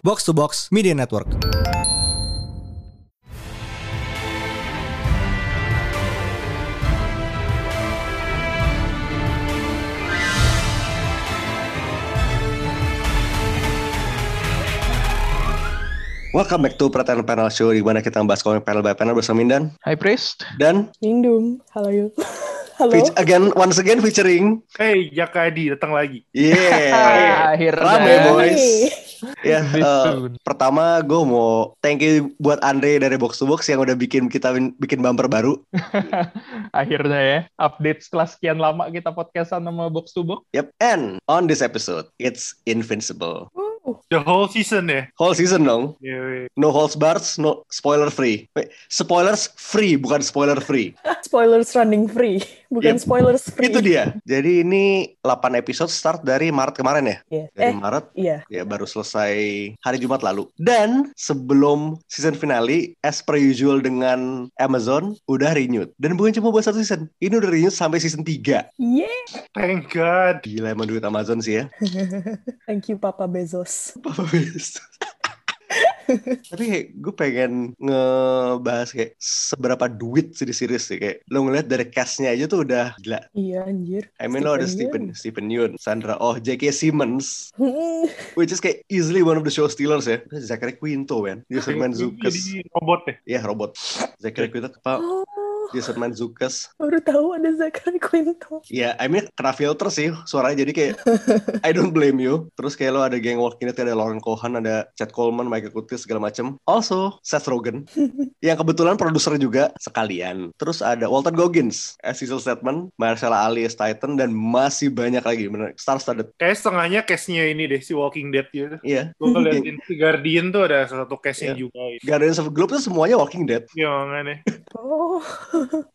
Box to Box Media Network. Welcome back to Perhatian Panel Show di mana kita membahas komik panel by panel bersama Mindan Hi Priest. dan Lindung, halo yuk. Halo. feat- again once again featuring Hey, Jakadi datang lagi. yeah Akhirnya. Rame, boys. Ya eh, soon. pertama gue mau thank you buat Andre dari Box to Box yang udah bikin kita bikin bumper baru Akhirnya ya. Update setelah sekian lama kita podcastan sama Box to Box. yep and on this episode it's Invincible The whole season ya. whole season dong Yeah, wait. no holds bars no spoiler free Wait, spoilers free bukan spoiler free Spoilers running free, bukan Yep. spoilers free. itu dia jadi ini 8 episode start dari Maret kemarin ya Iya. dari Eh, Maret iya. ya baru selesai hari Jumat lalu. Dan sebelum season finale, as per usual dengan Amazon, udah renewed. Dan bukan cuma buat satu season, ini udah renewed sampai season 3. Yeah. Thank God. Gila emang duit Amazon sih ya. Thank you Papa Bezos. Papa. Tapi kayak gue pengen ngebahas kayak seberapa duit sih di series sih kayak lo ngeliat dari castnya aja tuh udah gila. Iya anjir. I mean lo ada Stephen. Stephen Yeun, Sandra Oh, J.K. Simmons, which is kayak easily one of the show stealers ya. Zachary Quinto man, Jason Mantzoukas. Jadi robot deh. Iya robot. Zachary Quinto apa? Oh, Jason Mantzoukas. baru tahu ada Zachary Quinto. Ya, I mean kena filter sih suaranya jadi kayak I don't blame you. Terus kayak lo ada geng Walking Dead, ada Lauren Cohan, ada Chad Coleman, Michael Curtis segala macem. Also Seth Rogen yang kebetulan produser juga sekalian. Terus ada Walter Goggins as Cecil Statement, Marcella Ali as Titan dan masih banyak lagi bener star studded. Kayak setengahnya case-nya ini deh, si Walking Dead gitu. Iya. Gue ngeliatin si Guardian tuh ada salah satu case-nya Iya. juga. Gitu. Guardians of the Globe itu semuanya Walking Dead. Ya makanya. Oh,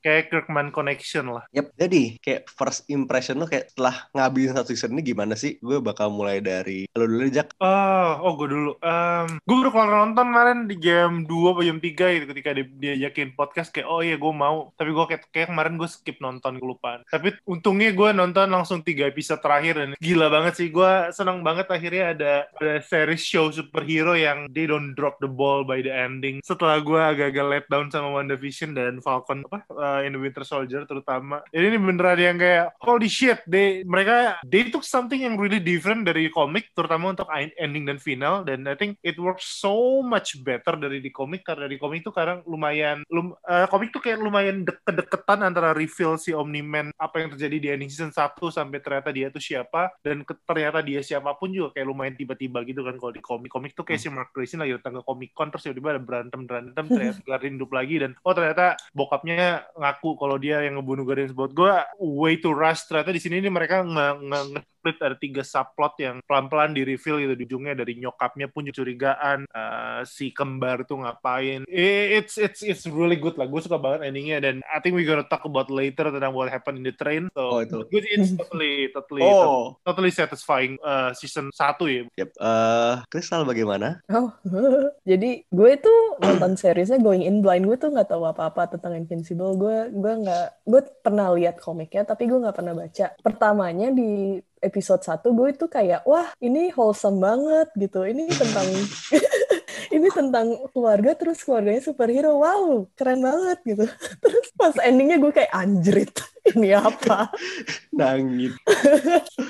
Kayak Kirkman Connection lah. Yep. Jadi kayak first impression lo kayak setelah ngabisin satu season ini gimana sih? Gue bakal mulai dari lo dulu Jack. Oh, oh gue dulu. Um, gue baru kelar nonton kemarin di jam 2 atau jam 3 gitu ketika dia diajakin podcast kayak oh iya gue mau. Tapi gue kayak, kayak kemarin gue skip nonton kelupaan. Tapi untungnya gue nonton langsung tiga episode terakhir dan gila banget sih. Gue senang banget akhirnya ada ada series show superhero yang they don't drop the ball by the ending. Setelah gue agak-agak let down sama WandaVision dan Falcon apa uh, in the Winter Soldier terutama. Jadi ini beneran yang kayak holy shit, they mereka they took something yang really different dari komik terutama untuk en- ending dan final dan I think it works so much better dari di komik karena di komik itu kadang lumayan lum, eh, komik tuh kayak lumayan deket-deketan antara reveal si Omni-Man apa yang terjadi di ending season 1 sampai ternyata dia tuh siapa dan ke- ternyata dia siapa pun juga kayak lumayan tiba-tiba gitu kan kalau di komik komik tuh kayak si Mark Grayson lagi datang ke Comic Con terus tiba-tiba ada berantem berantem ternyata hidup lagi dan oh ternyata bokapnya ngaku kalau dia yang ngebunuh Guardian buat gue way to rush ternyata di sini ini mereka nge, nge, nge- split ada tiga subplot yang pelan-pelan di reveal gitu di ujungnya dari nyokapnya pun curigaan eh, si kembar tuh ngapain it's it's it's really good lah gue suka banget endingnya dan I think we gonna talk about later tentang what happened in the train so Oh, itu. good it's totally totally Oh. totally satisfying eh, season 1 ya Yep. Eh, Crystal bagaimana? oh. Jadi gue tuh nonton seriesnya going in blind. Gue tuh nggak tahu apa-apa tentang Invincible. Gue gue nggak. Gue pernah lihat komiknya, tapi gue nggak pernah baca. Pertamanya di episode 1 gue itu kayak wah ini wholesome banget gitu. Ini tentang ini tentang keluarga terus keluarganya superhero. Wow, keren banget gitu. Terus pas endingnya gue kayak anjrit. Ini apa? Nangis.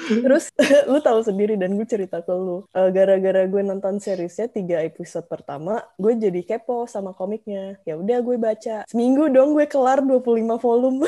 Terus lu tahu sendiri dan gue cerita ke lu. Eh, Gara-gara gue nonton seriesnya tiga episode pertama, gue jadi kepo sama komiknya. Ya udah gue baca. Seminggu dong gue kelar 25 volume.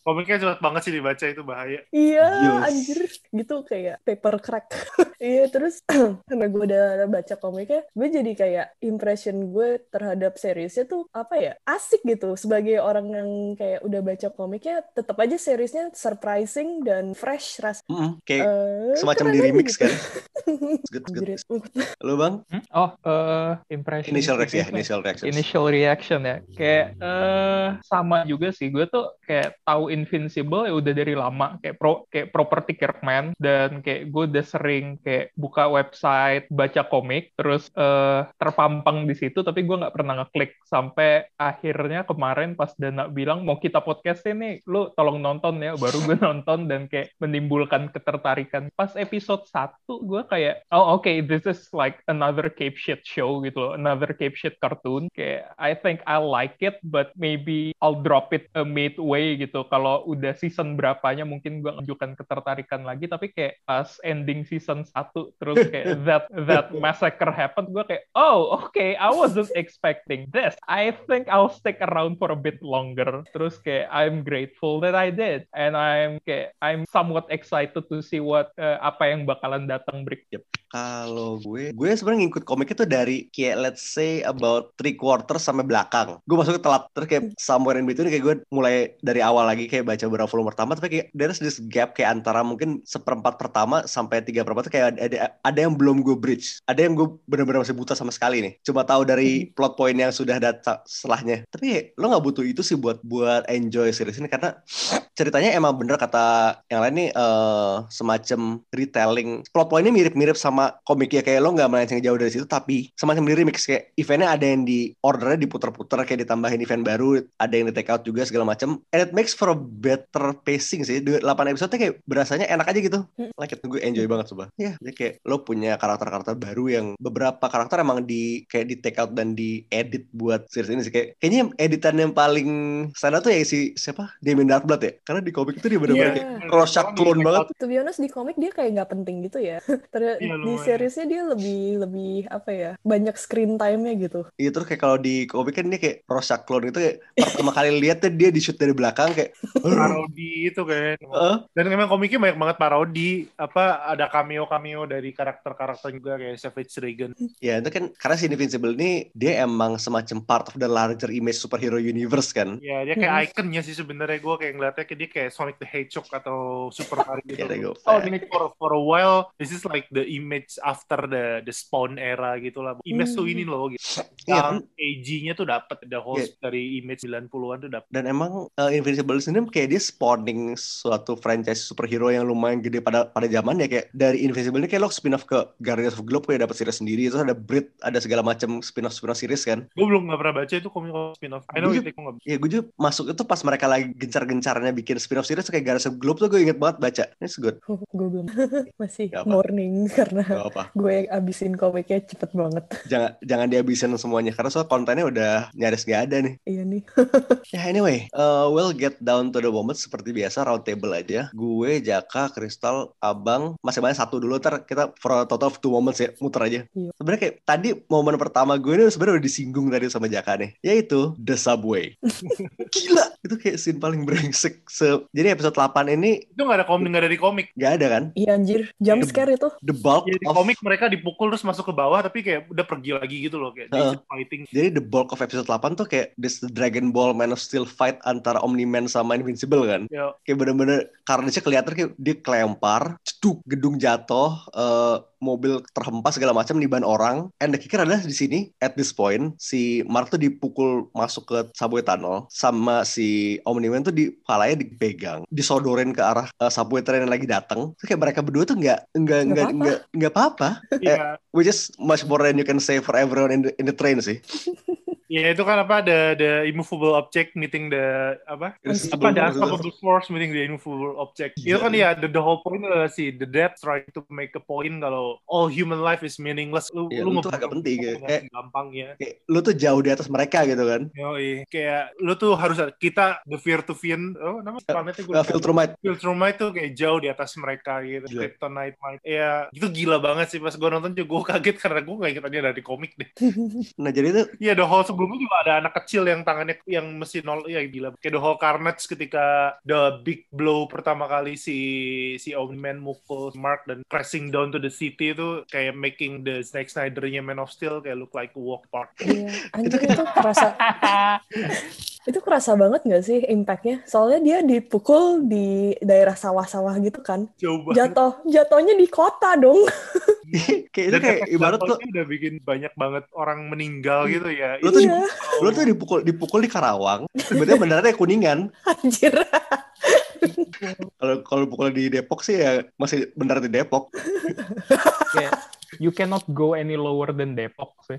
Komiknya cepet banget sih dibaca itu bahaya iya, Yes. anjir. Gitu kayak paper crack. Iya, terus karena gue udah baca komiknya, gue jadi kayak impression gue terhadap seriesnya tuh apa ya? Asik gitu. Sebagai orang yang kayak udah baca komiknya, tetap aja seriesnya surprising dan fresh ras. Mm-mm, kayak Eh, semacam di remix gitu. kan. Good, good. Anjir. Lu bang? Hmm? Oh, eh impression. Initial reaction ya, Initial reaction. initial reaction ya kayak eh sama juga sih gue tuh kayak kayak tahu Invincible ya udah dari lama. Kayak pro kayak properti Kirkman dan kayak gue udah sering kayak buka website baca komik terus eh, terpampang di situ tapi gue nggak pernah ngeklik. Sampai akhirnya kemarin pas Dana bilang mau kita podcast ini lu tolong nonton ya. Baru gue nonton dan kayak menimbulkan ketertarikan. Pas episode 1 gue kayak oh oke this is like another Cape Shit show gitu loh. Another Cape Shit cartoon. Kayak I think I like it but maybe I'll drop it a midway gitu. Kalau udah season berapanya mungkin gue menunjukkan ketertarikan lagi tapi kayak pas ending season 1 terus kayak that that massacre happened gue kayak oh okay I wasn't expecting this. I think I'll stick around for a bit longer. Terus kayak I'm grateful that I did. And I'm kayak I'm somewhat excited to see what uh, apa yang bakalan datang break Kalau gue, gue sebenarnya ngikut komik itu dari kayak let's say about three quarters sampai belakang. Gue masuk ke telat terus kayak somewhere in between kayak gue mulai dari awal lagi kayak baca beberapa volume pertama tapi kayak there's this gap kayak antara mungkin seperempat pertama sampai tiga perempat tuh kayak ada, ada ada yang belum gue bridge. Ada yang gue benar-benar masih buta sama sekali nih. Cuma tahu dari plot point yang sudah datang setelahnya. Tapi ya, lo nggak butuh itu sih buat buat enjoy series ini karena ceritanya emang bener kata yang lain nih eh, semacam retelling plot pointnya mirip-mirip sama komiknya kayak lo nggak melenceng jauh dari situ tapi semacam di remix kayak eventnya ada yang di ordernya diputer-puter kayak ditambahin event baru ada yang di take out juga segala macam and it makes for a better pacing sih. 8 episode kayak berasanya enak aja gitu. Like it gue enjoy banget coba ya jadi kayak lo punya karakter-karakter baru yang beberapa karakter emang di kayak di take out dan di edit buat series ini sih. Kayak kayaknya editan yang paling stand out tuh ya si siapa? Damien Darkblood ya? Karena di komik itu dia benar-benar Iya. kayak Rorschach clone banget. To be honest di komik dia kayak nggak penting gitu ya. Ter- Iya, di seriesnya dia lebih lebih apa ya banyak screen time-nya gitu. Iya terus kayak kalau di komik kan dia kayak Rorschach clone itu kayak pertama kali lihat tuh dia di shoot dari belakang kayak parodi itu kan. "Eh, dan memang komiknya banyak banget parodi. Apa ada cameo cameo dari karakter-karakter juga kayak Savage Dragon. Ya itu kan karena si Invincible ini dia emang semacam part of the larger image superhero universe kan. Ya dia kayak ikonnya sih sebenarnya. Gue kayak ngeliatnya kayak dia kayak Sonic the Hedgehog atau Super Mario gitu. There you go. oh ini for for a while this is like the image after the the Spawn era gitu lah image tuh Hmm. ini loh gitu. Iya, yang AG-nya tuh dapet the host Iya. dari image 90-an tuh dapet. Dan emang uh, Invincible sendiri kayak dia spawning suatu franchise superhero yang lumayan gede pada pada zamannya. Kayak dari Invincible ini kayak lo spin off ke Guardians of Globe kayak dapat series sendiri. Terus ada Brit ada segala macam spin off spin off series kan? Gue belum nggak pernah baca itu komik spin-off. I know Gue it gue nggak ya gue juga masuk itu pas mereka lagi gencar-gencarnya bikin spin off series kayak Guardians of Globe tuh gue inget banget baca. It's good. Gue belum. Masih Gak apa. morning karena gak apa gue abisin komiknya cepet banget. jangan jangan dihabisin semuanya karena soal kontennya udah nyaris gak ada nih. Iya nih. Ya anyway, uh, we'll get down to the moment seperti biasa round table aja. Gue, Jaka, Kristal, Abang, masih banyak satu dulu ntar kita for a total of two moments ya, muter aja. Iya. Sebenarnya kayak tadi momen pertama gue ini sebenarnya udah disinggung tadi sama Jaka nih, yaitu The Subway. Gila, itu kayak scene paling brengsek. Se Jadi episode 8 ini itu nggak ada komik nggak ada di komik gak ada kan? Iya anjir, jump scare itu. The bulk ya di of komik mereka dipukul terus masuk ke bawah tapi kayak udah pergi lagi gitu loh kayak just fighting Jadi the bulk of episode 8 tuh kayak this Dragon Ball Man of Steel fight antara Omni-Man sama Invincible kan. ya kayak bener-bener carnage kelihatan kayak dia kelempar, ceduk, gedung jatuh, eh, mobil terhempas segala macam di ban orang. And the kicker adalah di sini at this point si Mark tuh dipukul masuk ke subway tunnel sama si Omni-Man tuh di palanya dipegang, disodorin ke arah eh, subway train yang lagi datang. Terus kayak mereka berdua tuh nggak nggak Nggak nggak apa-apa. nggak apa-apa. ya Which is much more than you can say for everyone in the, in the train sih. ya itu kan apa the the immovable object meeting the apa Irresistible apa the unstoppable force meeting the immovable object itu kan ya the, the whole point adalah si the death trying to make a point kalau all human life is meaningless lu Iya, lu itu agak penting, ngebunuh kayak- gampang ya Kayak, lu tuh jauh di atas mereka gitu kan. Yoi. kayak lu tuh harus kita the fear to fin oh nama planetnya gue Uh, Filtrumite. Filtrumite tuh kayak jauh di atas mereka gitu. Gila. Kryptonite, Mite. Ya, itu gila banget sih pas gue nonton juga gue kaget karena gue gak inget aja dari komik deh. Nah jadi itu Iya, The Hall sebelumnya juga ada anak kecil yang tangannya yang mesti nol, ya gila. Kayak The Hall Carnage ketika the big blow pertama kali si si Omni-Man mukul Mark dan crashing down to the city itu kayak making the Zack Snyder-nya Man of Steel kayak look like a walk park. Iya, anjir itu kerasa Itu kerasa banget nggak sih impact-nya? Soalnya dia dipukul di daerah sawah-sawah gitu kan. Banget. Jatuh, jatuhnya di kota dong. kayak itu kayak ibarat lo udah bikin banyak banget orang meninggal gitu ya. Lu tuh Iya. lu tuh dipukul dipukul di Karawang, tiba-tiba benerannya kuningan. Anjir. Kalau kalau pukul di Depok sih ya masih bener di Depok. Kayak, you cannot go any lower than Depok sih.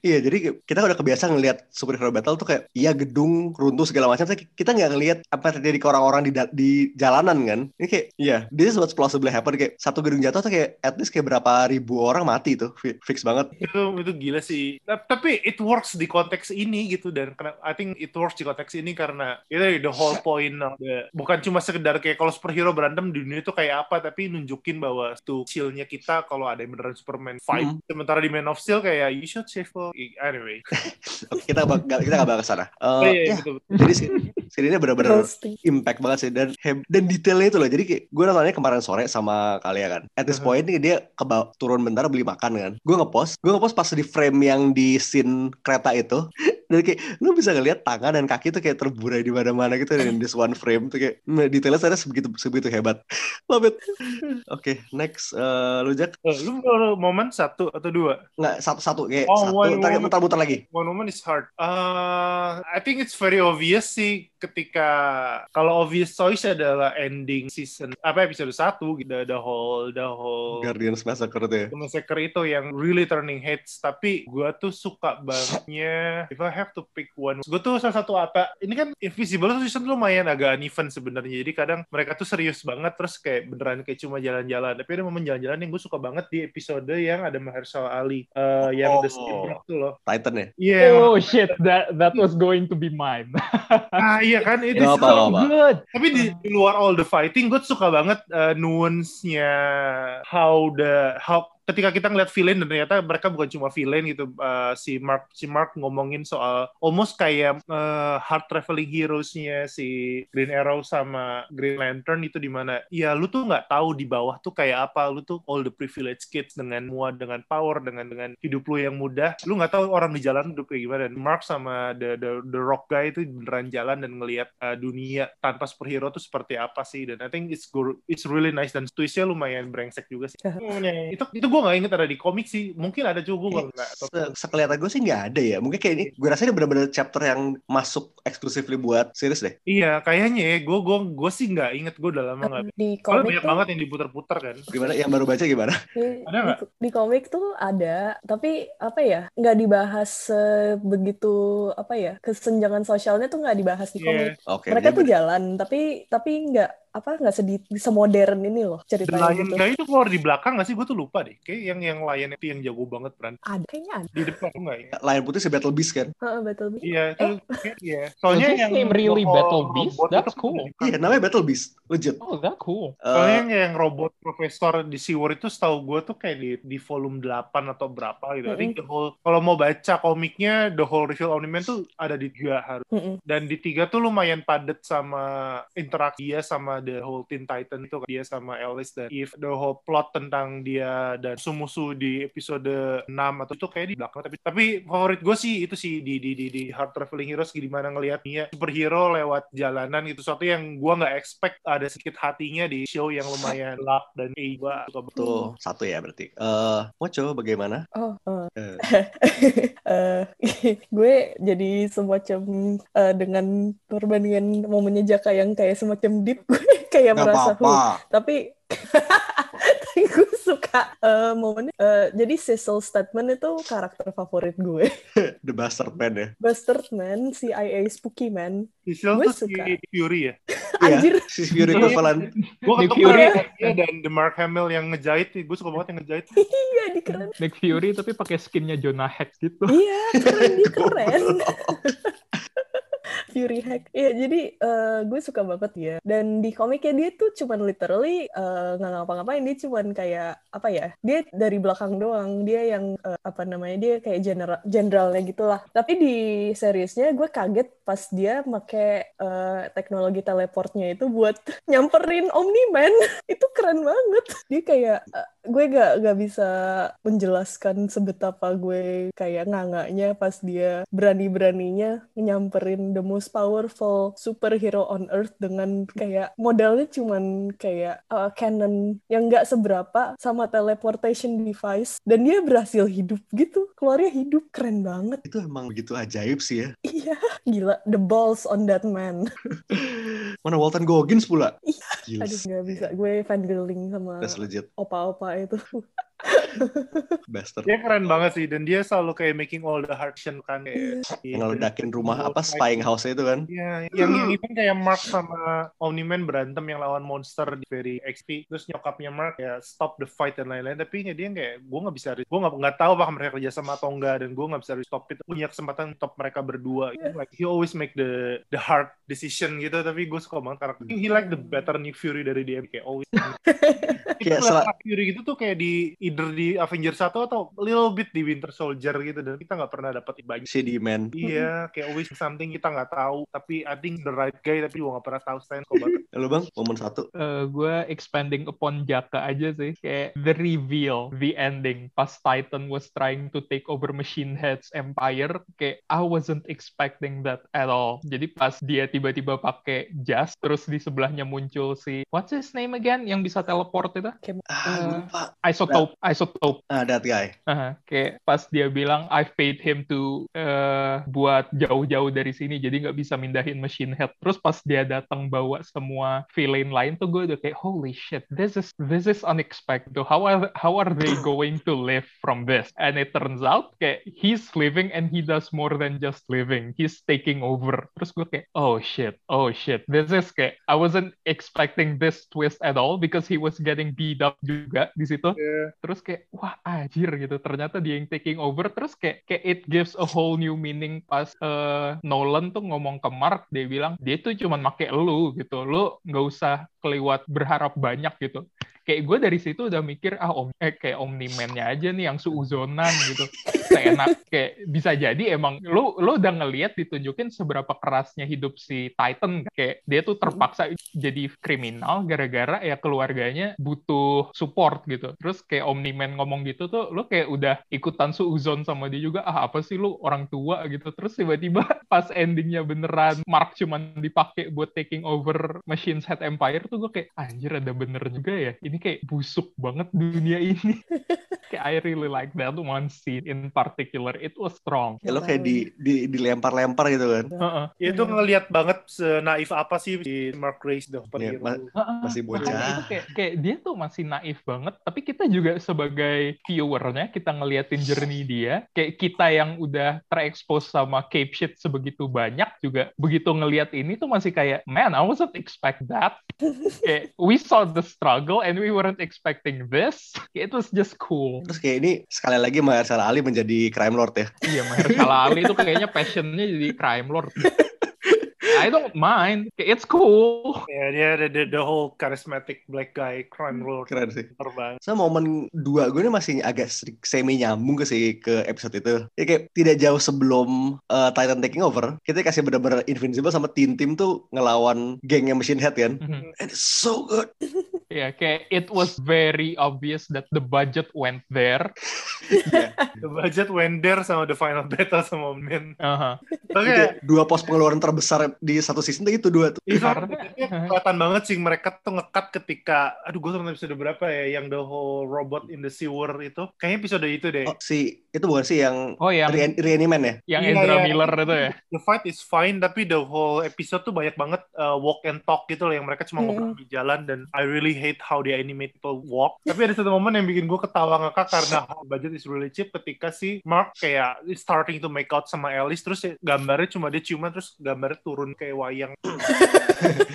Iya, jadi kita udah kebiasa ngelihat superhero battle tuh kayak iya gedung runtuh segala macam, tapi kita nggak ngelihat apa yang terjadi ke orang-orang di di jalanan kan. Ini kayak iya, this is what's plausibly happen kayak satu gedung jatuh tuh kayak at least kayak berapa ribu orang mati tuh, Fi- fix banget. itu itu gila sih Ta- tapi it works di konteks ini gitu dan I think it works di konteks ini karena itu the whole point of the- bukan cuma sekedar kayak kalau superhero berantem di dunia itu kayak apa tapi nunjukin bahwa tuh shield-nya kita kalau ada yang beneran Superman fight Mm. sementara di Man of Steel kayak you should save her." anyway Oke, kita bak- nggak- kita nggak bakal ke sana. Eh, Oh, iya, ya, betul. jadi sih seri ini benar-benar impact banget sih dan dan detailnya itu loh jadi kayak gue nontonnya kemarin sore sama kalian kan at this point nih dia ke turun bentar beli makan kan gue ngepost gue ngepost pas di frame yang di scene kereta itu dan kayak lu bisa ngeliat tangan dan kaki tuh kayak terburai di mana-mana gitu dan this one frame tuh kayak detailnya ternyata sebegitu sebegitu hebat. Love it. Oke next Eh, lu Jack? Eh, lu momen satu atau dua? Nggak satu-satu kayak Oh, satu. one ntar moment. muter-muter lagi. One Woman is hard. Uh, I think it's very obvious sih ketika kalau obvious choice adalah ending season apa episode satu the, the whole the whole Guardians Massacre tuh ya. Massacre itu yang really turning heads. Tapi gua tuh suka bangetnya if I have to pick one gua tuh salah satu apa ini kan Invisible tuh season lumayan agak uneven sebenarnya jadi kadang mereka tuh serius banget terus kayak beneran kayak cuma jalan-jalan tapi ada momen jalan-jalan yang gue suka banget di episode yang ada Mahershala Ali eh, yang The Oh. Skipper tuh loh Titan ya iya Oh shit, that that was going to be mine. ah iya kan itu so apa. Good. Tapi di, di luar all the fighting, gue suka banget uh, nuance-nya how the how ketika kita ngeliat villain dan ternyata mereka bukan cuma villain gitu uh, si Mark si Mark ngomongin soal almost kayak uh, hard traveling heroes-nya si Green Arrow sama Green Lantern itu di mana ya lu tuh nggak tahu di bawah tuh kayak apa lu tuh all the privileged kids dengan mua dengan power dengan dengan hidup lu yang mudah. Lu nggak tahu orang di jalan hidup kayak gimana dan Mark sama the the, the Rock guy itu beneran jalan dan ngelihat uh, dunia tanpa superhero tuh seperti apa sih dan I think it's go- it's really nice dan twistnya lumayan brengsek juga sih. Itu itu gue nggak inget ada di komik sih mungkin ada juga gue nggak Se- Sekelihatan gue sih nggak ada ya. Mungkin kayak ini, gue rasa ini benar-benar chapter yang masuk exclusively buat series deh. iya kayaknya ya gue gue gue sih nggak inget gue udah lama nggak Di Soalnya komik banyak tuh, banget yang diputar-putar kan Gimana? Yang baru baca gimana? di, Ada nggak? di, di komik tuh ada, tapi apa ya, nggak dibahas sebegitu apa ya, kesenjangan sosialnya tuh nggak dibahas di Iya. komik. Oke. Mereka dia tuh ber- jalan, tapi tapi nggak apa nggak sedih semodern ini loh The ceritanya Lion gitu. Guy itu keluar di belakang nggak sih gue tuh lupa deh kayak yang yang Lion itu yang jago banget peran Ada kayaknya ada. di depan tuh nggak ya Lion Putih si Battle Beast kan? Heeh, betul. Iya, itu kayak- iya. Soalnya yang name really robot- Battle Beast? robot That's itu cool. kan Iya, namanya Battle Beast. Legit. Oh, that cool. Soalnya Eh, yang, yang robot profesor di SeaWorld itu setahu gue tuh kayak di, di volume 8 atau berapa gitu. I think the whole, kalau mau baca komiknya, The Whole Reveal Omni-Man tuh ada di tiga harus. Mm-mm. Dan di tiga tuh lumayan padat sama interaksi dia sama The Whole Teen Titan itu. Dia sama Alice dan Eve. The whole plot tentang dia dan musuh-musuh di episode 6 atau itu kayak di belakang. Tapi tapi favorit gue sih itu sih di di di, di Hard Traveling Heroes gimana ngelihatnya superhero lewat jalanan gitu. Suatu yang gue nggak expect ada sedikit hatinya di show yang lumayan luck dan gue suka tuh satu ya berarti. Eh, Mocho bagaimana? Oh, eh. Eh, Eh, gue jadi semacam eh, dengan perbandingan momennya Jaka yang kayak semacam deep gue kayak Gak merasa "Huh." apa-apa. tapi tapi gue suka eh, momennya eh, jadi Cecil Statement itu karakter favorit gue The Bastard Man ya. Bastard Man CIA Spooky Man Cecil Gue tuh si suka. Fury ya. Iya, anjir si Fury equivalent. Gue Nick ketemu Fury. dia dan The Mark Hamill yang ngejahit. Gue suka banget yang ngejahit. iya di keren Nick Fury tapi pakai skinnya Jonah Hex gitu. iya keren dia keren Fury Hack. Iya, jadi eh, gue suka banget ya. Dan di komiknya dia tuh cuman literally eh, nggak ngapa-ngapain. Dia cuman kayak apa ya? Dia dari belakang doang. Dia yang eh, apa namanya? Dia kayak general generalnya gitulah. Tapi di seriesnya gue kaget pas dia make eh, teknologi teleportnya itu buat nyamperin Omni-Man. itu keren banget. Dia kayak gue gak gak bisa menjelaskan sebetapa gue kayak ngangaknya pas dia berani-beraninya nyamperin the most powerful superhero on earth dengan kayak modalnya cuman kayak uh, cannon yang gak seberapa sama teleportation device. Dan dia berhasil hidup gitu. Keluarnya hidup. Keren banget. Itu emang begitu ajaib sih ya. iya. Gila. The balls on that man. Mana Walton Goggins pula? Iya. Gila. aduh gak bisa. Gue fangirling sama opa-opa itu Bastard. Dia keren banget sih dan dia selalu kayak making all the hard shit kan kayak Yang ngeledakin rumah apa spying house itu kan. Iya, yang yang even kayak Mark sama Omni-Man berantem yang lawan monster di Very XP, terus nyokapnya Mark ya stop the fight dan lain-lain, tapi ya dia kayak gue nggak bisa, gue nggak nggak tahu apakah mereka kerja sama atau enggak dan gue nggak bisa stop itu punya kesempatan stop mereka berdua. Like he always make the the hard decision gitu, tapi gue suka banget karakter. He like the better Nick Fury dari dia kayak always. Kayak sel- Fury gitu tuh kayak di either di Avengers 1 atau little bit di Winter Soldier gitu dan kita nggak pernah dapat banyak Shady man. Iya, kayak always something kita nggak tahu. Tapi I think the right guy, tapi gue nggak pernah tahu stand kok banget. Lalu bang, momen satu. Eh, gue expanding upon Jaka aja sih kayak the reveal the ending pas Titan was trying to take over Machine Head's empire kayak I wasn't expecting that at all jadi pas dia tiba-tiba pakai jas terus di sebelahnya muncul si what's his name again yang bisa teleport itu Ah, Eh, lupa. isotope isotope. Ah, that guy. Aha, kayak pas dia bilang I've paid him to eh, buat jauh-jauh dari sini jadi nggak bisa mindahin machine head. Terus pas dia datang bawa semua villain lain tuh gue udah kayak holy shit this is this is unexpected. How are how are they going to live from this? And it turns out kayak he's living and he does more than just living. He's taking over. Terus gue kayak oh shit oh shit. This is kayak I wasn't expecting this twist at all because he was getting beat up juga di situ terus kayak wah anjir gitu. Ternyata dia yang taking over. Terus kayak kayak it gives a whole new meaning pas eh, Nolan tuh ngomong ke Mark. Dia bilang dia tuh cuman make lu gitu. Lu nggak usah keliwat berharap banyak gitu kayak gue dari situ udah mikir ah om eh, kayak Omni-Man-nya aja nih yang suuzonan gitu. Seenak kayak bisa jadi emang lu lu udah ngelihat ditunjukin seberapa kerasnya hidup si Titan kayak dia tuh terpaksa jadi kriminal gara-gara ya keluarganya butuh support gitu. Terus kayak Omni-Man ngomong gitu tuh lu kayak udah ikutan suuzon sama dia juga ah apa sih lu orang tua? gitu. Terus tiba-tiba pas endingnya beneran Mark cuman dipakai buat taking over Machine Head Empire tuh gue kayak anjir ada bener juga ya ini kayak busuk banget dunia ini I really like that one scene in particular it was strong Ya, lo kayak di, di dilempar-lempar gitu kan. Heeh. Ya, itu ngelihat banget senaif apa sih di Mark Grace the Iya, superhero. ma- Heeh. Masih Makanya itu bocah. kayak, kayak dia tuh masih naif banget, tapi kita juga sebagai viewernya, kita ngeliatin journey dia, kayak kita yang udah terekspos sama cape shit sebegitu banyak juga, begitu ngeliat ini tuh masih kayak, man, I wasn't expect that. kayak, we saw the struggle and we weren't expecting this. It was just cool. Terus kayak ini sekali lagi Mahershala Ali menjadi crime lord ya. Iya, Mahershala Ali tuh kayaknya passionnya jadi crime lord. I don't mind. It's cool. Ya, dia ada the, the whole charismatic black guy crime lord. Keren sih. Terbang. So momen dua gue ini masih agak semi nyambung ke si ke episode itu. Ya kayak tidak jauh sebelum uh, Titan taking over, kita kasih benar-benar invincible sama tim tim tuh ngelawan gengnya Machine Head kan. Mhm. And it's so good. Ya, kayak it was very obvious that the budget went there. The budget went there sama the final battle sama Men. Aha. Oke, Kayak dua pos pengeluaran terbesar di satu season itu dua tuh. itu kelihatan banget sih mereka tuh ngekat ketika aduh gue nonton episode berapa ya yang the whole robot in the sewer itu kayaknya episode itu deh Oh, si itu bukan sih yang Oh, yang Re- ya? yang Iya, Ezra iya. Miller itu ya. the fight is fine tapi the whole episode tuh banyak banget uh, walk and talk gitu loh yang mereka cuma Mm. ngobrol di jalan dan I really hate how they animate people walk tapi ada satu momen yang bikin gue ketawa ngakak karena budget is really cheap ketika si Mark kayak starting to make out sama Alice terus ya gambarnya cuma dia ciuman terus gambarnya turun kayak wayang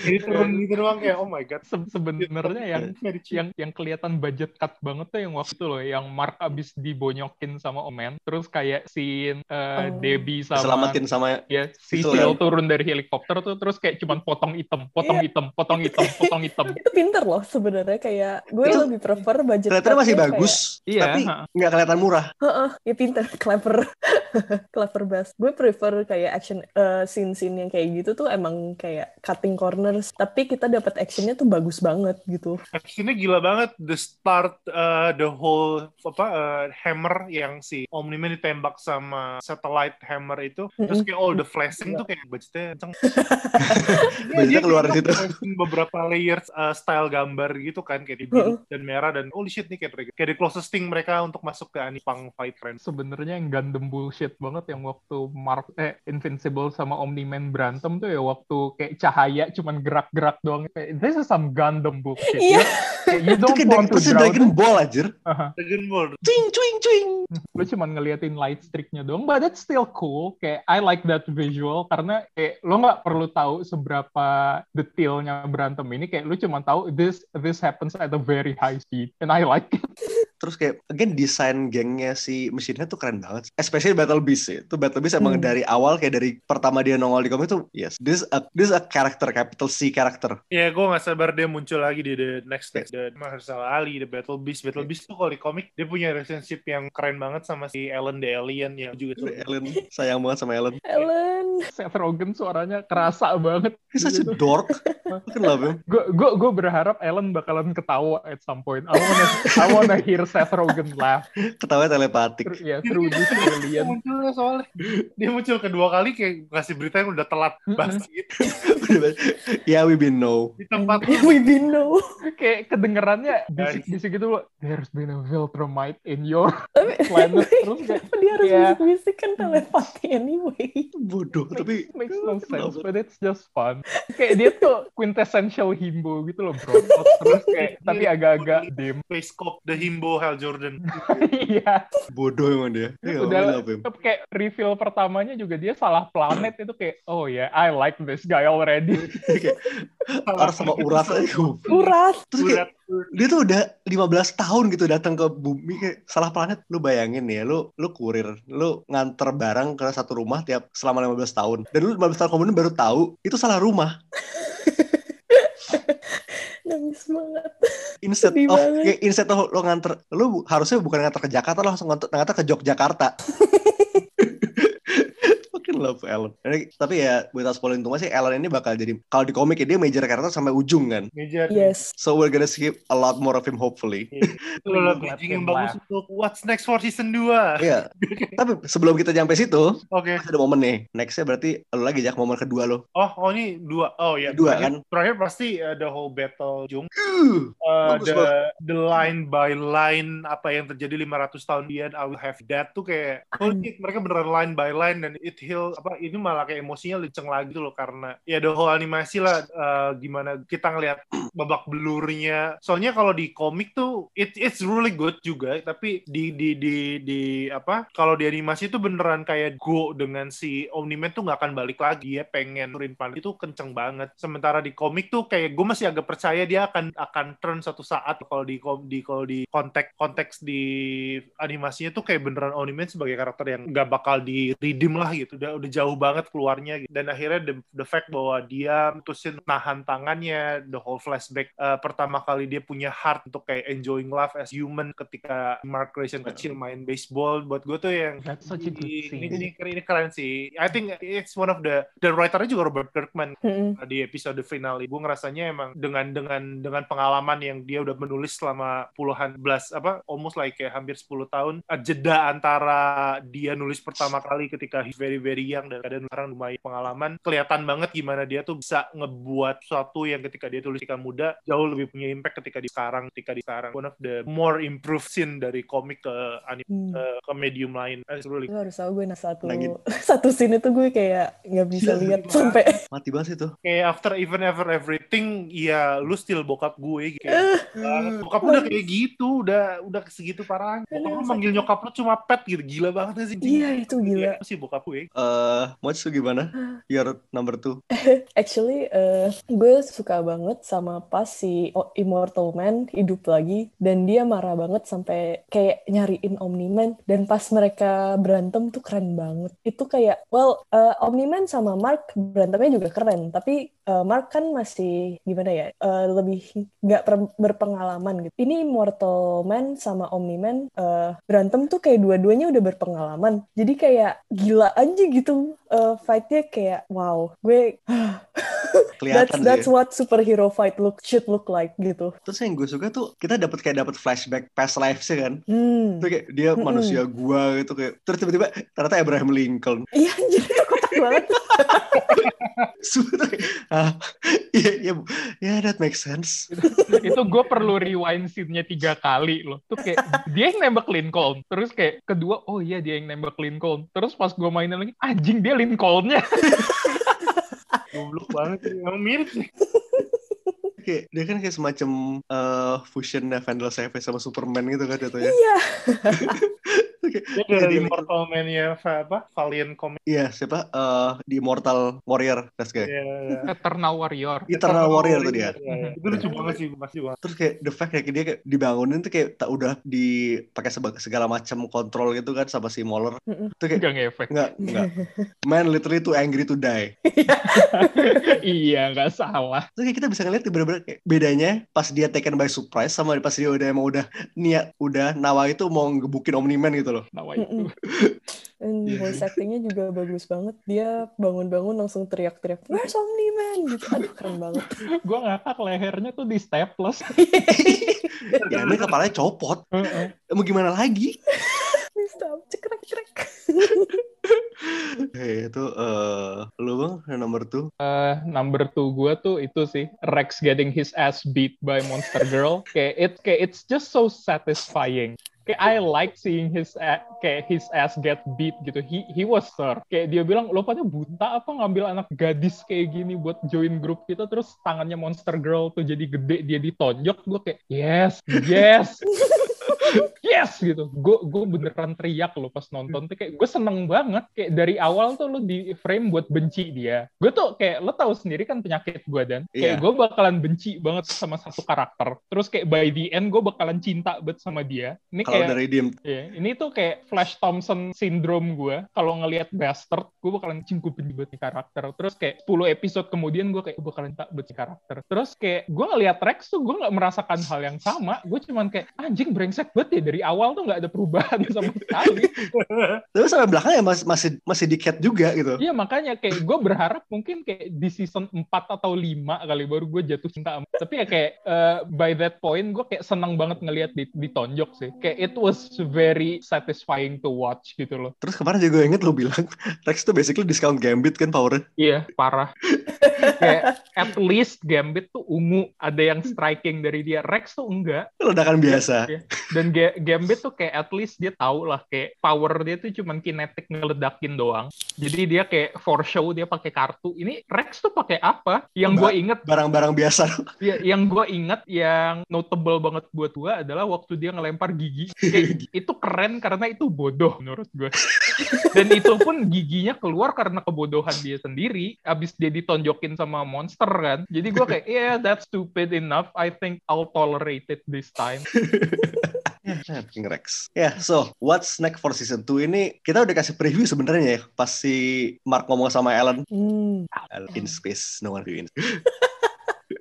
jadi turun gitu doang kayak oh my god Se- Sebenarnya yang yang yang kelihatan budget cut banget tuh yang waktu itu loh, yang Mark abis dibonyokin sama Omen terus kayak scene uh, Oh. Debbie sama Selamatin sama ya si Sil kan. turun dari helikopter tuh terus kayak cuman potong item potong Iya. item potong item potong item Itu pinter loh sebenarnya kayak gue Itu lebih prefer budget kelihatannya masih bagus, Iya, tapi nggak kelihatan murah. Heeh, ya pinter, clever, clever best. Gue prefer kayak action eh, scene-scene yang kayak gitu tuh emang kayak cutting corners, tapi kita dapat actionnya tuh bagus banget gitu. Actionnya gila banget. The start, uh, the whole apa uh, hammer yang si Omni-Man ditembak sama satellite hammer itu, terus kayak all the flashing tuh kayak budgetnya kenceng. Iya, Budgetnya keluar di situ. beberapa layers uh, style gambar gitu kan kayak di biru dan merah dan holy shit nih kayak kayak the closest thing mereka untuk masuk ke Anipang fight friends. sebenarnya yang Gundam bullshit banget yang waktu Mark eh Invincible sama Omni-Man berantem tuh ya waktu kayak cahaya cuman gerak-gerak doang kayak this is some Gundam bullshit Iya. Kayak, you Itu don't kayak want to itu drown Dragon Ball aja. Aha. Dragon Ball. Cuing cuing cuing. lu cuman ngeliatin light streaknya doang but that's still cool kayak I like that visual karena kayak lo nggak perlu tahu seberapa detailnya berantem ini kayak lu cuman tahu this this happens at a very high speed and I like it Terus kayak again desain gengnya si mesinnya tuh keren banget. Especially Battle Beast sih. Itu Battle Beast emang Hmm. dari awal kayak dari pertama dia nongol di komik tuh yes, this is a, this is a character capital C character. Ya, gue gak sabar dia muncul lagi di The Next Stage. The Mahershala Ali, The Battle Beast. Battle Beast tuh kalau di komik, dia punya relationship yang keren banget sama si Ellen the Alien yang juga tuh. Ellen sayang banget sama Ellen. Ellen, Seth Rogen suaranya kerasa banget He's such a dork. Fucking love him. gue gue gue berharap Ellen bakalan ketawa at some point. I wanna I wanna hear Seth Rogen laugh. Ketawa telepatik. Yeah, through this Dia alien. munculnya soalnya. Dia muncul kedua kali kayak ngasih berita yang udah telat banget gitu. yeah, we been know. Di tempat we been know. Kayak kedengerannya bisik-bisik gitu loh. There's been a Viltrumite in your planet. Terus kayak Dia harus Iya. bisik-bisik kan telepati anyway. Bodoh, tapi makes no sense, Kenapa? but it's just fun. Kayak dia tuh quintessential himbo gitu loh, bro. Terus kayak tapi agak-agak dim. Space Cop, The Himbo Hal Jordan. Iya. bodoh emang dia. Yeah, we Udah him. kayak reveal pertamanya juga dia salah planet itu kayak oh ya I like this guy already. Harus sama urat aja. Urat. Terus kayak dia tuh udah 15 tahun gitu datang ke bumi kayak salah planet lu bayangin nih ya lu lu kurir lu nganter barang ke satu rumah tiap selama 15 tahun dan lu 15 tahun kemudian baru tahu itu salah rumah Nangis banget. instead Sedih of banget. instead of lu nganter lu harusnya bukan nganter ke Jakarta lu langsung nganter, nganter ke Yogyakarta love Ellen Ini- tapi ya buat spoiling tuh masih Ellen ini bakal jadi kalau di komik ya dia major karakter sampai ujung kan Meja. Yes. so we're gonna skip a lot more of him hopefully bridging yang bagus untuk What's Next for Season 2. Iya. Tapi sebelum kita nyampe situ, Oke. masih ada momen nih. Nextnya berarti lu lagi jak momen kedua lo. Oh, oh ini dua. Oh ya. Dua, terakhir, kan? Terakhir pasti uh, the whole battle Jung. Uh, Uh, the the line by line apa yang terjadi 500 tahun dia I will have that tuh kayak oh, ini mereka beneran line by line dan it heal apa ini malah kayak emosinya liceng lagi tuh loh karena ya the whole animasi lah uh, gimana kita ngelihat babak belurnya soalnya kalau di komik tuh it it's really good juga tapi di di di di apa kalau di animasi tuh beneran kayak go dengan si Omni-Man tuh nggak akan balik lagi ya pengen turin planet itu kenceng banget. Sementara di komik tuh kayak gue masih agak percaya dia akan akan turn suatu saat kalau di di kalau di konteks konteks di animasinya tuh kayak beneran Omni-Man sebagai karakter yang nggak bakal di redeem lah gitu. Udah udah jauh banget keluarnya gitu. dan akhirnya the, the fact bahwa dia mutusin nahan tangannya the whole flashback eh, pertama kali dia punya heart untuk kayak enjoying life as human ketika Mark Grayson kecil main baseball buat gue tuh yang That's such a good ini, scene. ini, ini, keren- ini keren sih I think it's one of the the writernya juga Robert Kirkman Mm-mm. di episode finale gue ngerasanya emang dengan dengan dengan pengalaman yang dia udah menulis selama puluhan belas apa almost like kayak hampir 10 tahun jeda antara dia nulis pertama kali ketika he's very very young dan kadang sekarang lumayan pengalaman. Kelihatan banget gimana dia tuh bisa ngebuat sesuatu yang ketika dia tulis ketika muda jauh lebih punya impact ketika di sekarang ketika di sekarang. One of the more improved scene dari komik ke anime Hmm. ke, ke medium lain. That's really Lu harus tahu gue nah satu Nangin. satu scene itu gue kayak nggak bisa Iya, lihat sampai mati banget itu. kayak after even ever everything ya lu still bokap gue gitu. Kayak, banget. bokap lu udah kayak gitu udah udah segitu parah bokap lu manggil nyokap lu cuma pet gitu. Gila banget sih Iya, itu gila. Iya, sih bokap gue. Eh, eh Moch tuh gimana? Your number two. Actually, eh, gue suka banget sama pas si Immortal Man hidup lagi dan dia marah banget sampai kayak nyariin Omni-Man dan pas mereka berantem tuh keren banget. Itu kayak, well, eh, Omni-Man sama Mark berantemnya juga keren, tapi eh, Mark kan masih gimana ya, eh, lebih nggak berpengalaman gitu. Ini Immortal Man sama Omni-Man eh, berantem tuh kayak dua-duanya udah berpengalaman. Jadi kayak gila aja gitu eh, fight-nya kayak wow, gue that's Kelihatan that's sih. what superhero fight look should look like gitu. Terus yang gue suka tuh kita dapat kayak dapat flashback past life sih kan. Hmm. Itu kayak dia Mm-mm. manusia gua gitu kayak terus tiba-tiba ternyata Abraham Lincoln. Iya anjir itu kotak banget. Tuh kayak, ah, iya iya ya that makes sense. itu gue perlu rewind scene-nya tiga kali loh. Tuh kayak dia yang nembak Lincoln. Terus kayak kedua, oh iya dia yang nembak Lincoln. Terus pas gue mainin lagi, anjing dia Lincoln-nya. Goblok banget sih. Emang mirip sih. Kayak dia kan kayak semacam eh, fusion Vandal Savage sama Superman gitu kan jatuhnya. Iya. Kayak, Dia jadi dari ini- Immortal Man-nya apa? Valiant Comic. Iya siapa eh, di Immortal Warrior that's guy. Iya, iya. Eternal Warrior. Eternal Warrior tuh dia. Iya, Itu lucu banget sih, pasti banget. Terus kayak the fact kayak dia kayak dibangunin tuh kayak tak udah dipakai segala macam kontrol gitu kan sama si Moller. Tuh kayak Gak ngefek. enggak enggak. Man literally too angry to die. iya, nggak salah. Terus kayak kita bisa ngeliat bener-bener kayak bedanya pas dia taken by surprise sama pas dia udah emang udah niat udah nawa itu mau ngebukin Omni-Man gitu loh. Nawa itu. Dan Iya. voice actingnya juga bagus banget. Dia bangun-bangun langsung teriak-teriak, Where's Omni-Man? Gitu. Aduh, keren banget. gue ngakak lehernya tuh di staples. ya ini kepalanya copot. Mau gimana lagi? Stop, cekrek-cekrek. Hei, itu eh lu bang yang nomor tuh. Eh, number two gue tuh itu sih Rex getting his ass beat by Monster Girl. kayak it kayak it's just so satisfying. Kayak I like seeing his a- kayak his ass get beat gitu. He he was sir. Kayak dia bilang lo pada buta apa ngambil anak gadis kayak gini buat join grup kita terus tangannya Monster Girl tuh jadi gede dia ditonjok gue kayak yes yes yes gitu gue gue beneran teriak loh pas nonton tuh kayak gue seneng banget kayak dari awal tuh lo di frame buat benci dia gue tuh kayak lo tahu sendiri kan penyakit gue dan kayak gue bakalan benci banget sama satu karakter terus kayak by the end gue bakalan cinta banget sama dia ini Kalau kayak dari Dim, Iya, ini tuh kayak Flash Thompson syndrome gue. Kalau ngelihat Bastard, gue bakalan cingkup benci banget karakter. Terus kayak 10 episode kemudian gue kayak gue bakalan tak benci karakter. Terus kayak gue ngelihat Rex tuh gue nggak merasakan hal yang sama. Gue cuman kayak anjing brengsek banget ya dari awal tuh nggak ada perubahan sama sekali. tapi sampai belakang ya masih masih masih di cat juga gitu. Iya makanya kayak gue berharap mungkin kayak di season 4 atau 5 kali baru gue jatuh cinta. sama- Tapi ya kayak eh, by that point gue kayak seneng banget ngelihat di, ditonjok sih. Kayak it was very satisfying to watch gitu loh. Terus kemarin juga inget lo bilang Rex tuh basically discount Gambit kan powernya. Iya, parah. Kayak at least Gambit tuh ungu, ada yang striking dari dia. Rex tuh enggak. Ledakan biasa. Iya. Dan Ga- Gambit tuh kayak at least dia tahu lah kayak power dia tuh cuman kinetic ngeledakin doang. Jadi dia kayak for show dia pakai kartu. Ini Rex tuh pakai apa? Yang gue inget Barang-barang biasa. Ya, yang gue ingat yang notable banget buat gue adalah waktu dia ngelempar gigi. Kayak, itu keren karena itu bodoh menurut gue. Dan itu pun giginya keluar karena kebodohan dia sendiri. Abis dia ditonjokin sama monster kan. Jadi gue kayak, yeah, that's stupid enough. I think I'll tolerate it this time. King Rex. Ya, so what's next for season 2 ini kita udah kasih preview sebenarnya ya pas si Mark ngomong sama Ellen Hmm. in space, no one in.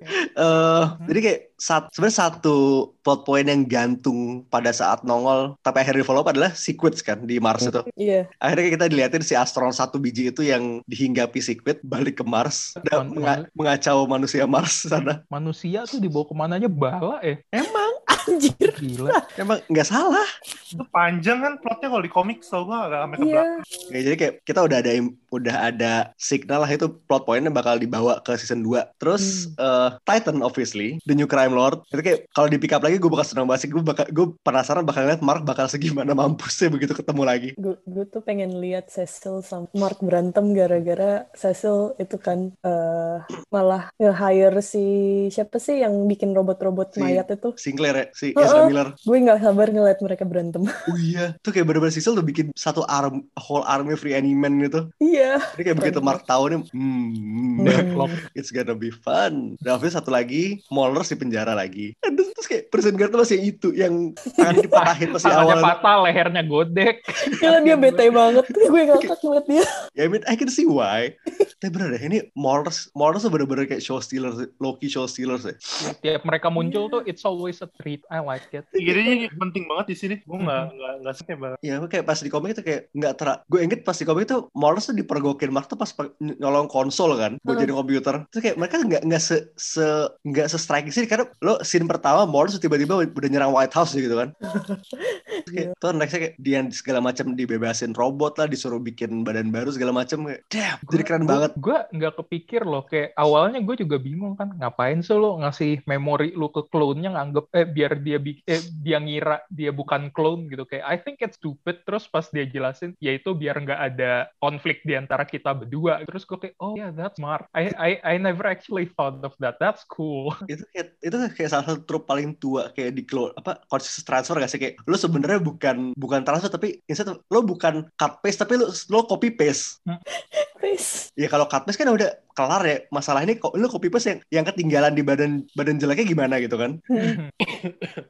Eh, jadi kayak sat, sebenarnya satu plot point yang gantung pada saat nongol tapi akhirnya follow up adalah Sequid kan di Mars itu. Iya. Akhirnya kita dilihatin si astronot satu biji itu yang dihinggapi Sequid balik ke Mars dan Man- menga- mengacau manusia Mars sana. Manusia tuh dibawa ke mana aja bala ya. Emang, Anjir. Gila. emang nggak salah. Itu panjang kan plotnya kalau di komik tau gue agak sampai ke Iya. belakang. Ya, jadi kayak kita udah ada udah ada signal lah itu plot pointnya bakal dibawa ke season 2. Terus eh, Titan obviously, The New Crime Lord. Itu kayak kalau di pick up lagi gue bakal senang banget sih. Gue bakal gue penasaran bakal lihat Mark bakal segimana mampusnya begitu ketemu lagi. Gue gue tuh pengen lihat Cecil sama Mark berantem gara-gara Cecil itu kan eh, malah nge-hire si siapa sih yang bikin robot-robot Si- mayat itu? Sinclair ya, si si Ezra Uh-uh. Miller. Gue nggak sabar ngeliat mereka berantem. Oh iya, tuh kayak bener-bener Cecil tuh bikin satu arm, whole army free animan gitu. iya. Ini kayak begitu Mark tahu nih, hmm, Hmm. Deadlock. it's gonna be fun. Dan satu lagi, Molners di penjara lagi. Aduh, terus kayak prison guard tuh masih itu, yang tangan dipatahin pas di Tangannya awal. patah, lehernya godek. Gila dia bete banget. Gue ngakak ngeliat dia. Ya, I mean, I can see why. Tapi bener deh, ini Molners tuh bener-bener kayak show stealers, low-key show stealers ya. Tiap mereka muncul tuh, it's always a treat. I like it. Jadi penting banget di sini. Gue nggak nggak nggak suka banget. Ya, kayak pas di komik itu kayak nggak ter... Gue inget pas di komik itu Molners tuh dipergokin Mark tuh pas pa- nyolong konsol kan, buat jadi komputer. Terus kayak mereka nggak nggak se se nggak se striking sih karena lo scene pertama tuh tiba-tiba udah nyerang White House gitu kan. Terus kayak, tuh nextnya kayak dia segala macam dibebasin robot lah, disuruh bikin badan baru segala macam kayak, damn, jadi keren banget. Gue nggak kepikir loh, kayak awalnya gue juga bingung kan, ngapain sih lo ngasih memori lu ke clone-nya nganggep, eh biar dia eh, dia ngira dia bukan clone gitu. Kayak I think it's stupid, terus pas dia jelasin, ya itu biar nggak ada konflik di antara kita berdua. Terus gue kayak, oh yeah, that's smart. I, I, I never actually thought of that. That's cool. itu kayak itu kayak salah satu trup paling tua kayak di clone apa conscious transfer gak sih kayak lo sebenarnya bukan bukan transfer tapi instead of- lo bukan cut paste tapi lo lo copy paste Guys. ya kalau cut paste kan udah kelar ya masalah ini kok lo copy paste yang yang ketinggalan di badan badan jeleknya gimana gitu kan?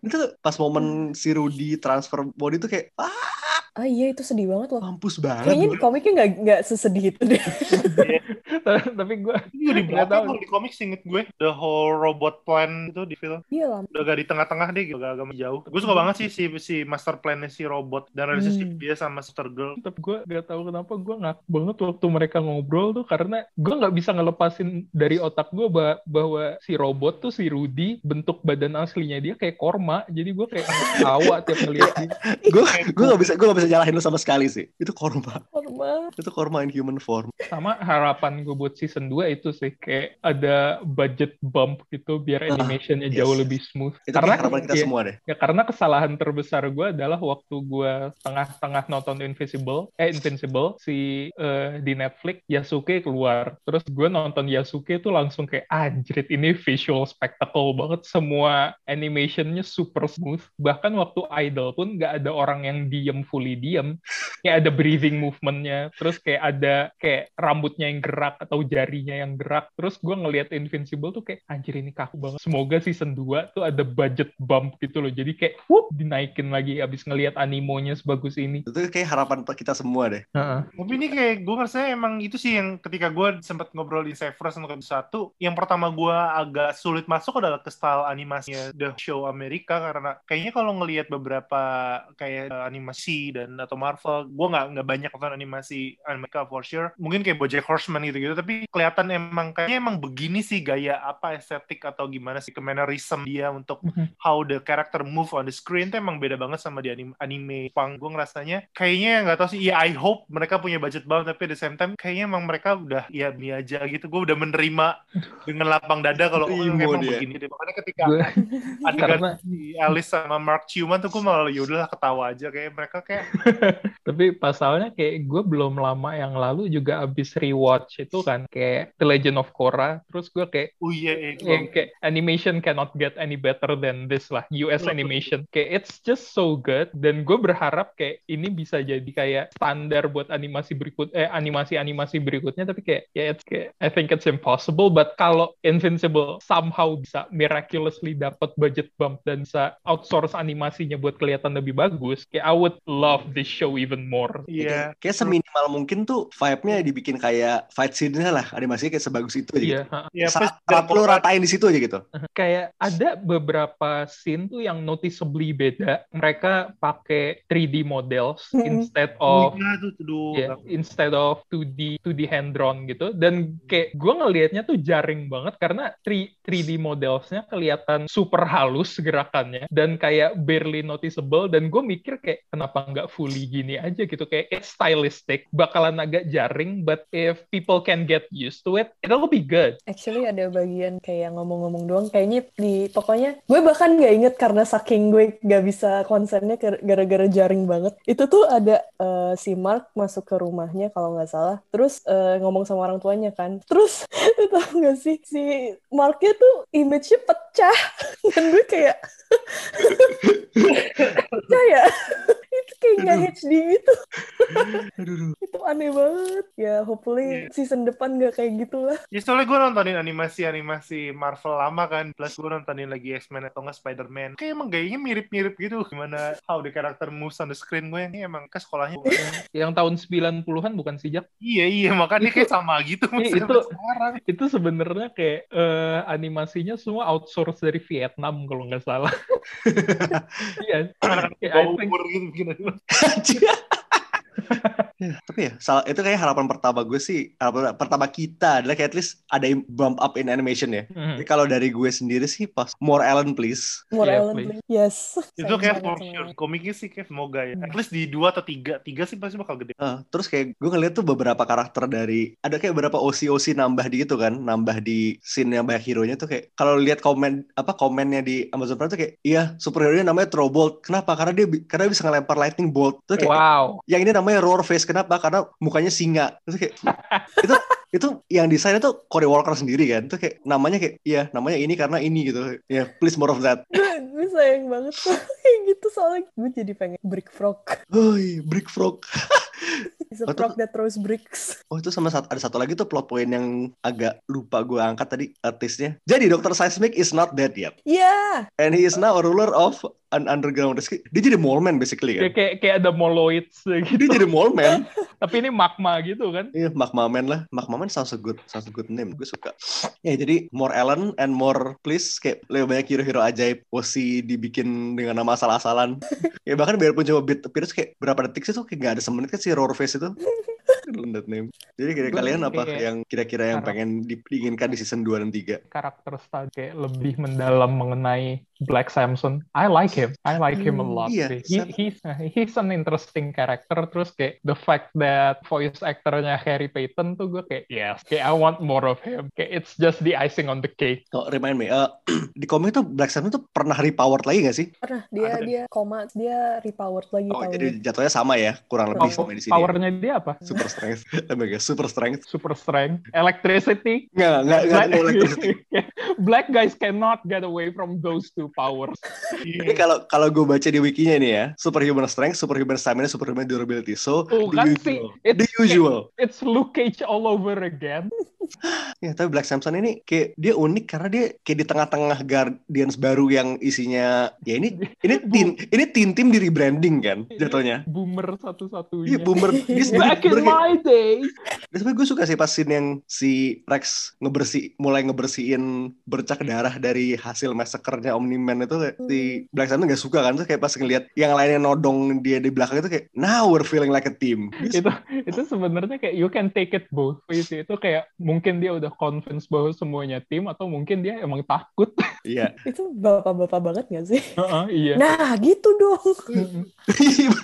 Itu pas momen si Rudy transfer body tuh kayak ah Ah iya itu sedih banget loh. mampus banget Kayaknya komiknya nggak nggak sesedih itu deh. Tapi gue Itu di Nggak belakang di komik inget gue. The whole robot plan itu di film. Iya lah. Udah gak di tengah-tengah deh, gitu, agak agak menjauh. Gue suka banget sih si si master plan-nya si robot dan relationship Hmm. dia sama Sister Girl. tapi gue gak tahu kenapa gue ngak banget waktu mereka ngobrol tuh karena gue nggak bisa ngelepasin dari otak gue bahwa, bahwa si robot tuh si Rudy bentuk badan aslinya dia kayak korma jadi gue kayak ketawa tiap ngeliat dia. gue gue gak bisa gue gak bisa nyalahin lo sama sekali sih. Itu korma. Normal. itu korma in human form. Sama harapan gue buat season 2 itu sih kayak ada budget bump gitu biar Ah, animationnya yes, jauh lebih smooth. Itu kayak harapan kita ya, semua deh. ya karena kesalahan terbesar gue adalah waktu gue tengah-tengah nonton Invisible eh Invincible si eh, di Netflix Yasuke keluar. Terus gue nonton Yasuke tuh langsung kayak anjrit ini visual spectacle banget. Semua animationnya super smooth. Bahkan waktu idol pun nggak ada orang yang diem fully diem. Kayak ada breathing movementnya terus kayak ada kayak rambutnya yang gerak atau jarinya yang gerak. Terus gue ngelihat Invincible tuh kayak anjir ini kaku banget. Semoga season 2 tuh ada budget bump gitu loh. Jadi kayak whoop dinaikin lagi abis ngelihat animonya sebagus ini. Itu kayak harapan kita semua deh. Heeh. Tapi ini kayak gue ngerasa emang itu sih yang ketika gue sempat ngobrol di Cyprus untuk satu, yang pertama gue agak sulit masuk adalah ke style animasinya The Show Amerika karena kayaknya kalau ngelihat beberapa kayak uh, animasi dan atau Marvel, gue nggak nggak banyak nonton animasi Amerika for sure. Mungkin kayak BoJack Horseman gitu-gitu, tapi kelihatan emang kayaknya emang begini sih gaya apa estetik atau gimana sih mannerism dia untuk Mhm. how the character move on the screen tuh emang beda banget sama di anime, anime Jepang. Gue ngerasanya kayaknya nggak tahu sih. Ya I hope mereka punya budget banget tapi at the same time kayaknya emang mereka udah ya ini aja gitu. Gue udah menerima dengan lapang dada kalau oh, emang dia. begini deh. Makanya ketika adegan karena si Alice sama Mark Ciuman tuh gue malah yaudahlah ketawa aja kayak mereka kayak tapi pasalnya kayak gue belum lama yang lalu juga abis rewatch itu kan kayak The Legend of Korra terus gue kayak oh iya iya Ya, kayak animation cannot get any better than this lah US animation. Kayak it's just so good dan gue berharap kayak ini bisa jadi kayak standar buat animasi berikut eh animasi animasi berikutnya tapi kayak ya it's kayak I think it's impossible but kalau Invincible somehow bisa miraculously dapat budget bump dan bisa outsource animasinya buat kelihatan lebih bagus kayak I would love this show even more iya kayak seminimal mungkin tuh vibe-nya dibikin kayak fight scene-nya lah animasinya kayak sebagus itu aja iya gitu. ha. ya Saat pas lu ratain di situ aja gitu kayak ada beberapa scene tuh yang noticeably beda. Mereka pakai 3D models Mm-mm. instead of iya ya instead of 2D 2D hand drawn gitu. Dan kayak gue ngelihatnya tuh jaring banget karena 3, 3D modelsnya kelihatan super halus gerakannya dan kayak barely noticeable dan gue mikir kayak kenapa nggak fully gini aja gitu kayak it's stylistic bakalan agak jaring but if people can get used to it it'll be good. Actually ada bagian kayak ngomong-ngomong doang kayaknya di pokoknya gue bahkan nggak inget karena saking gue nggak bisa konsennya gara-gara jaring banget. Itu tuh ada eh, si Mark masuk ke rumahnya kalau nggak salah terus eh, ngomong sama orang tuanya kan. Terus tau nggak sih si Marknya tuh image-nya pecah. Dan gue kayak ya? itu kayak nggak HD gitu Aduh. itu aneh banget ya hopefully season depan nggak kayak gitu lah Ya soalnya gue nontonin animasi-animasi Marvel lama kan, plus gue nontonin lagi X-Men atau nggak Spider-Man. Kayak emang gayanya mirip-mirip gitu. Gimana how the character moves on the screen gue ini emang ke sekolahnya. yang tahun 90-an bukan sih Jak iya iya makanya kayak sama gitu. Iya, itu- sekarang. itu sebenarnya kayak eh, animasinya semua outsource dari Vietnam kalau nggak salah iya Kayak I Bau think- umur gitu bikin 哈 哈 Ya, tapi ya salah itu kayak harapan pertama gue sih harapan pertama kita adalah kayak at least ada bump up in animation ya. Mhm. Tapi kalau dari gue sendiri sih pas more Ellen please. More Iya, Ellen please. please. Yes. itu kayak for sure. Komiknya sih kayak semoga ya. At least di dua atau tiga. Tiga sih pasti bakal gede. Eh, terus kayak gue ngeliat tuh beberapa karakter dari ada kayak beberapa OC-OC nambah di gitu kan, nambah di scene yang banyak hero-nya tuh kayak kalau lihat komen apa komennya di Amazon Prime tuh kayak iya superhero-nya namanya Throbolt. Kenapa? Karena dia karena dia bisa ngelempar lightning bolt. Terus kayak wow yang ini namanya Roar Face. Kenapa? Karena mukanya singa. Terus kayak itu itu yang desainnya tuh Corey Walker sendiri kan. Itu kayak namanya kayak iya namanya ini karena ini gitu. Ya please more of that. gue, sayang banget kayak gitu soalnya gue jadi pengen brick frog. Hoi, Brick Frog. It's a Oh, frog that throws bricks. Oh itu sama ada satu lagi tuh plot point yang agak lupa gue angkat tadi artisnya. Jadi Dr. Seismic is not dead yet. Ya, And he is now a ruler of an underground rescue. Dia jadi mole man basically kayak kan. kayak, kayak ada moloids gitu Dia jadi mole man. tapi ini magma gitu kan Iya, Magma Man lah. Magma Man sounds a good, sounds a good name. Gue suka. Ya, jadi more Ellen and more please kayak lebih banyak hero-hero ajaib. Wosi dibikin dengan nama asal-asalan. ya bahkan biarpun cuma bit appearance kayak berapa detik sih tuh kayak gak ada semenit kan si Roar Face itu. Learn that name. Jadi kira kalian apa kayak yang kira-kira yang pengen di- diinginkan di season 2 dan 3? karakter study kayak lebih mendalam mengenai Black Samson. I like him. I like him a Hmm, lot. sih. He, he's he's an interesting character. Terus kayak the fact that voice actornya Harry Payton tuh gue kayak yes, kayak I want more of him. Kayak it's just the icing on the cake. Oh, remind me, eh, di komik tuh Black Samson tuh pernah repowered lagi gak sih? pernah dia Ada. dia koma dia repowered lagi Oh, jadi ini. jatuhnya sama ya, kurang lebih Pow- sama di sini. ya. Powernya dia apa? Super strength. Lembaga super strength. Super strength, electricity. Nggak, nggak, nggak, electricity. Black guys cannot get away from those two powers. Ini kalau kalau gue baca di wikinya nih ya, superhuman strength, superhuman stamina, superhuman durability. So Tuh the kan usual. sih, The usual. it's Luke Cage all over again. Ya, tapi Black Samson ini kayak dia unik karena dia kayak di tengah-tengah Guardians baru yang isinya ya ini ini tin ini tim tim di rebranding kan jatuhnya. Boomer satu-satunya. Iya boomer. Dia sendiri Back in my day. Dan sebenarnya gue suka sih pas scene yang si Rex ngebersih mulai ngebersihin bercak darah dari hasil massacre-nya Omni-Man itu kayak si Black Samson gak suka kan terus kayak pas ngeliat yang lainnya nodong dia di belakang itu kayak now we're feeling like a team. Itu itu sebenarnya kayak you can take it both ways itu kayak mungkin dia udah convince bahwa semuanya tim atau mungkin dia emang takut Iya. Itu bapak-bapak banget gak sih? Heeh, iya Nah, gitu dong.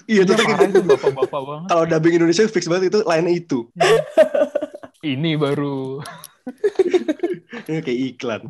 Iya itu gitu. itu bapak-bapak banget Kalau dubbing Indonesia fix banget itu lainnya itu. ini baru kayak iklan.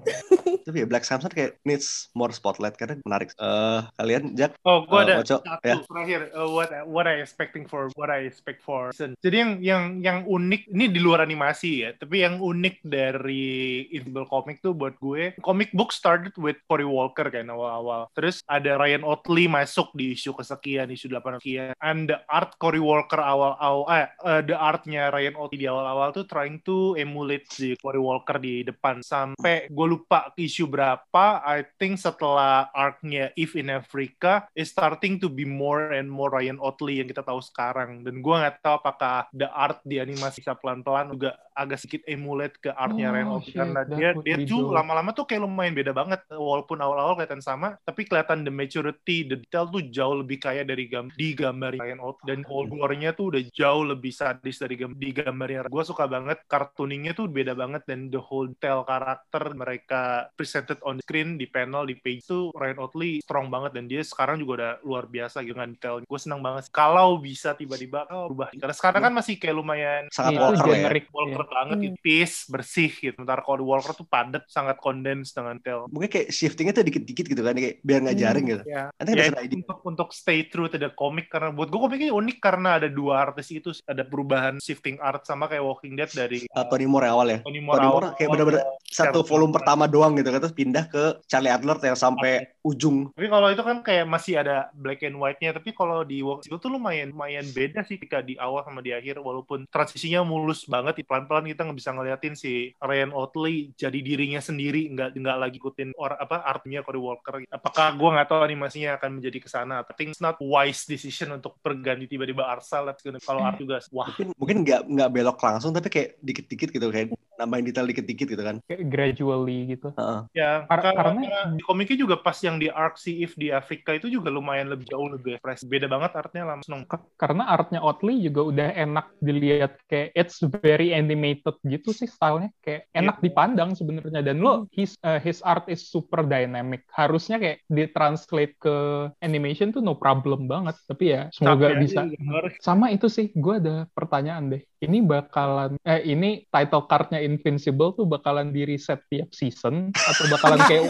Tapi ya Black Samson kayak needs more spotlight karena menarik. Eh kalian Jack Oh, gue Eh, ada Oco, satu ya. terakhir. uh, what what I expecting for what I expect for. Jadi yang yang yang unik ini di luar animasi ya, tapi yang unik dari Invisible Comic tuh buat gue, comic book started with Cory Walker kan awal-awal. Terus ada Ryan Otley masuk di isu kesekian, isu 8 sekian. And the art Cory Walker awal-awal, eh, uh, the artnya Ryan Otley di awal-awal tuh trying to emulate si Cory Walker di depan sampai gue lupa isu berapa. I think setelah arc-nya If in Africa is starting to be more and more Ryan Otley yang kita tahu sekarang. Dan gue nggak tahu apakah the art di animasi bisa pelan-pelan juga agak sedikit emulate ke artnya Oh, Ryan Otley. shit, karena dia dia tuh lama-lama tuh kayak lumayan beda banget walaupun awal-awal kelihatan sama tapi kelihatan the maturity the detail tuh jauh lebih kaya dari gam di gambar Ryan Otley. Dan whole glory-nya tuh udah jauh lebih sadis dari gam di gambarnya. Gue suka banget cartooningnya tuh beda banget dan the whole detail karakter mereka presented on screen di panel di page itu Ryan Otley strong banget dan dia sekarang juga udah luar biasa gitu dengan detail. Gue senang banget sih. kalau bisa tiba-tiba oh, berubah. Karena sekarang kan masih kayak lumayan Sangat Walker ya. Walker Iya. banget Hmm. gitu, peace, bersih gitu. Ntar kalau di Walker tuh padat, sangat condensed dengan detail. Mungkin kayak shiftingnya tuh dikit-dikit gitu kan, kayak biar nggak Hmm. jaring gitu. Ya, I think ya that's an idea. untuk untuk stay true to the comic karena buat gue komiknya unik karena ada dua artis itu ada perubahan shifting art sama kayak Walking Dead dari Uh, Tony Moore awal ya. Tony Tony Moore, Moore awal- kayak bener-bener satu volume Manson. pertama doang gitu kan, terus pindah ke Charlie Adler yang sampai ujung. Tapi kalau itu kan kayak masih ada black and white-nya. Tapi kalau di Walking Dead tuh lumayan lumayan beda sih ketika di awal sama di akhir. Walaupun transisinya mulus banget, pelan-pelan kita nggak bisa ngeliatin si Ryan Otley jadi dirinya sendiri, nggak nggak lagi ikutin orang apa artinya Cory Walker. Apakah gue nggak tahu animasinya akan menjadi ke sana. Tapi it's not wise decision untuk berganti tiba-tiba Arsal. Kalau art juga wah Mungkin mungkin nggak nggak belok langsung tapi kayak dikit-dikit gitu kayak nambahin detail dikit-dikit gitu kan. Kayak gradually gitu. Heeh. Ya, Kar- karena, karena- di komiknya juga pas yang di Arc Sea If di Afrika itu juga lumayan lebih jauh lebih fresh. Beda banget artnya lama seneng. K- karena artnya Otley juga udah enak dilihat kayak it's very animated gitu sih stylenya kayak enak dipandang sebenarnya dan lo his uh, his art is super dynamic harusnya kayak ditranslate ke animation tuh no problem banget tapi ya semoga Tapi bisa aja gambar. sama itu sih gue ada pertanyaan deh ini bakalan eh ini title cardnya Invincible tuh bakalan di reset tiap season atau bakalan kayak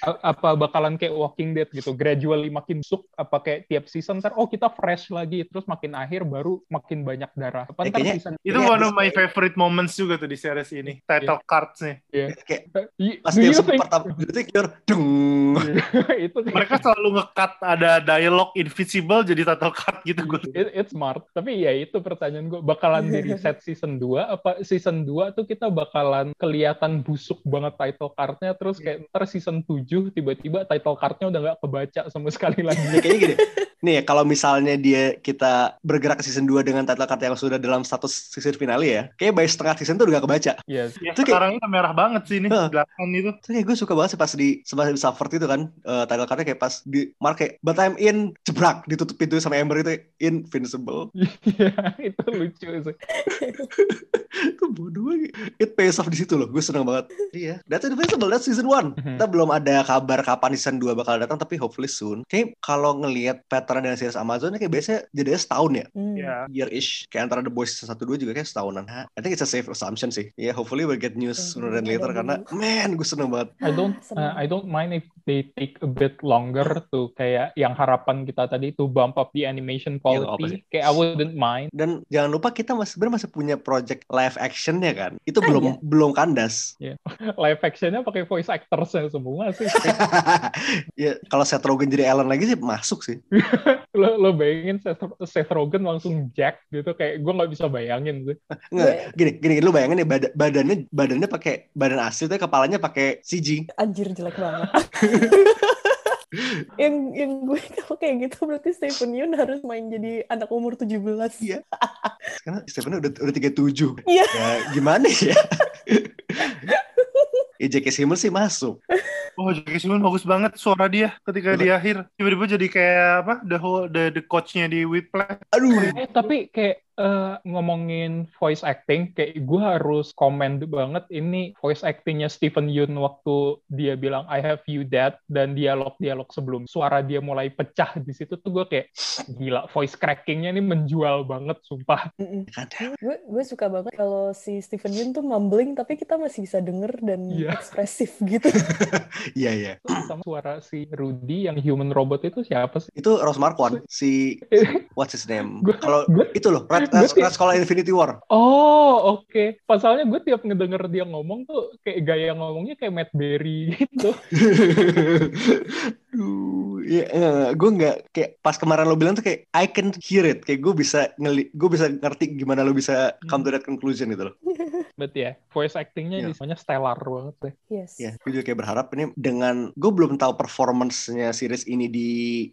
a- apa bakalan kayak Walking Dead gitu gradually makin suk apa kayak tiap season ntar oh kita fresh lagi terus makin akhir baru makin banyak darah apa Ya, ntar kayaknya- season Itu one of my favorite moments juga tuh di series ini. Title cards nih. Kayak Y- pas do dia pertama you're dung. itu kayak- Mereka selalu nge-cut ada dialog invisible jadi title card gitu gue. It- it's smart tapi ya itu pertanyaan gue bakalan di reset season 2 apa season 2 tuh kita bakalan kelihatan busuk banget title cardnya terus kayak ntar season 7 tiba-tiba title cardnya udah nggak kebaca sama sekali lagi Ya, kayaknya gini. Nih, kalau misalnya dia kita bergerak ke season 2 dengan title card yang sudah dalam status season finale ya, kayak by setengah season tuh udah gak kebaca. yes Ya, Itu kayak- sekarang ini merah banget sih ini Heeh. belakang itu. Terus kayak gue suka banget sih pas di sebelah Suffer itu kan, eh, title cardnya kayak pas di mark kayak, but I'm in, jebrak, ditutup pintu sama Ember itu, invincible. Iya, itu lucu sih itu bodoh banget. It pays off di situ loh, gue seneng banget. Iya, that's invincible, that's season 1. Mhm. Kita belum ada kabar kapan season 2 bakal datang, tapi hopefully soon. Kayak kalau ngelihat pattern dari series Amazon, kayak biasanya jadinya setahun ya. Hmm. Ya. year-ish kayak antara The Boys 1 2 juga kayak setahunan. I think it's a safe assumption sih. Ya, yeah, hopefully we'll get news sooner than later Ada karena man, gue seneng banget. I don't uh, I don't mind if they take a bit longer to kayak yang harapan kita tadi to bump up the animation Iya, quality sih. kayak I wouldn't mind Dan jangan lupa kita masih sebenarnya masih punya project live action ya kan. Itu Ah, belum iya. belum kandas. live actionnya pakai voice actorsnya semua sih ya kalau Seth Rogen jadi Ellen lagi sih masuk sih. lo lo bayangin Seth, Seth Rogen langsung jack gitu kayak gue nggak bisa bayangin sih Nggak, gini, gini, gini, lu bayangin nih bada- badannya badannya pakai badan asli tapi kepalanya pakai CG. Anjir jelek banget. yang yang gue kalau kayak gitu berarti Stephen Yeun harus main jadi anak umur 17. Iya. Karena Stephen udah udah 37. Iya. Ya gimana ya? ya J.K. Simmons sih masuk. Oh, J.K. Simmons bagus banget suara dia ketika di akhir. Tiba-tiba jadi kayak apa? The whole the, the coach-nya di Whiplash. Aduh. eh tapi kayak eh, ngomongin voice acting kayak gue harus komen banget ini voice actingnya Stephen Yeun waktu dia bilang I have you dead dan dialog-dialog sebelum suara dia mulai pecah di situ tuh gue kayak gila voice crackingnya ini menjual banget sumpah? Gue gue suka banget kalau si Stephen Yeun tuh mumbling tapi kita masih bisa denger dan Iya. ekspresif gitu. Iya iya. sama suara si Rudy yang human robot itu siapa sih Itu Rose Marquand si what's his name? Kalau itu loh Red, gua Red, ti- Red Skull Infinity War. Oh, oke. Pasalnya gue tiap ngedenger dia ngomong tuh kayak gaya ngomongnya kayak Matt Berry gitu. Duh, ya, gue nggak kayak pas kemarin lo bilang tuh kayak I can hear it, kayak gue bisa ngeli, gue bisa ngerti gimana lo bisa come to that conclusion gitu loh. But ya, voice actingnya di semuanya stellar banget deh. Yes. Ya, gue juga kayak berharap ini dengan gue belum tahu performance-nya series ini di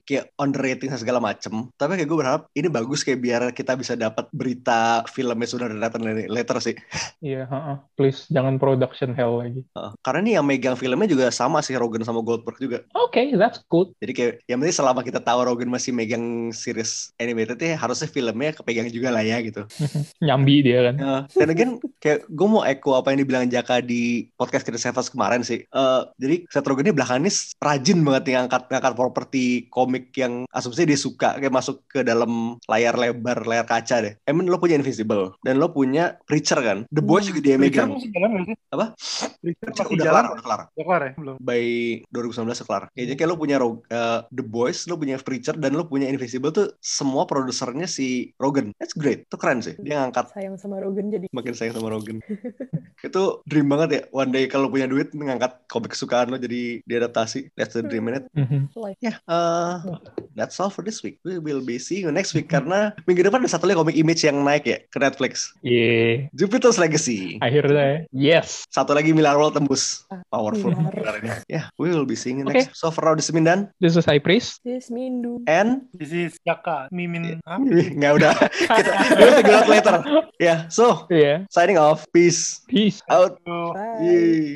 kayak on rating dan segala macem. Tapi kayak gue berharap ini bagus kayak biar kita bisa dapat berita filmnya sudah datang later sih. Iya, heeh. please jangan production hell lagi. Heeh. Karena ini yang megang filmnya juga sama sih Rogen sama Goldberg juga. Oke, that's good. Jadi kayak yang penting selama kita tahu Rogen masih megang series animated ya harusnya filmnya kepegang juga lah ya gitu. Nyambi dia kan. Ya, dan again kayak gue mau echo apa yang dibilang Jaka di podcast kita Sevens kemarin sih. Eh, jadi Seth Rogen ini belakangan ini rajin banget nih ngangkat ngangkat properti komik yang asumsinya dia suka kayak masuk ke dalam layar lebar layar kaca deh. Emang lo punya Invisible dan lo punya Preacher kan. The Boys juga dia Preacher megang. masih jalan sih? Apa? Preacher Preacher udah jalan? kelar, udah kelar. Udah kelar ya? Belum. By 2019 kelar. Ya, jadi kayak lo punya eh, The Boys, lo punya Preacher dan lo punya Invisible tuh semua produsernya si Rogen. That's great. Itu keren sih. Dia ngangkat sayang sama Rogan jadi makin sayang sama Rogen. itu dream banget ya. One day kalau punya duit ngangkat komik kesukaan lo jadi diadaptasi. That's the dream in it. Mhm. life. Ya, eh, that's all for this week. We will be seeing you next week karena minggu depan ada satu lagi komik image yang naik ya ke Netflix. Iya, Jupiter's Legacy. akhirnya yes. Satu lagi Miller World tembus. Powerful. Ini. Ya, we will be seeing Oke. next. So for now, this is Mindan This is High Priest. This Mindu. and This is Jaka. Mimin. apa? nggak udah. Kita we'll figure out later. Ya, so Iya. signing off. Peace Peace. out. Bye. Yay.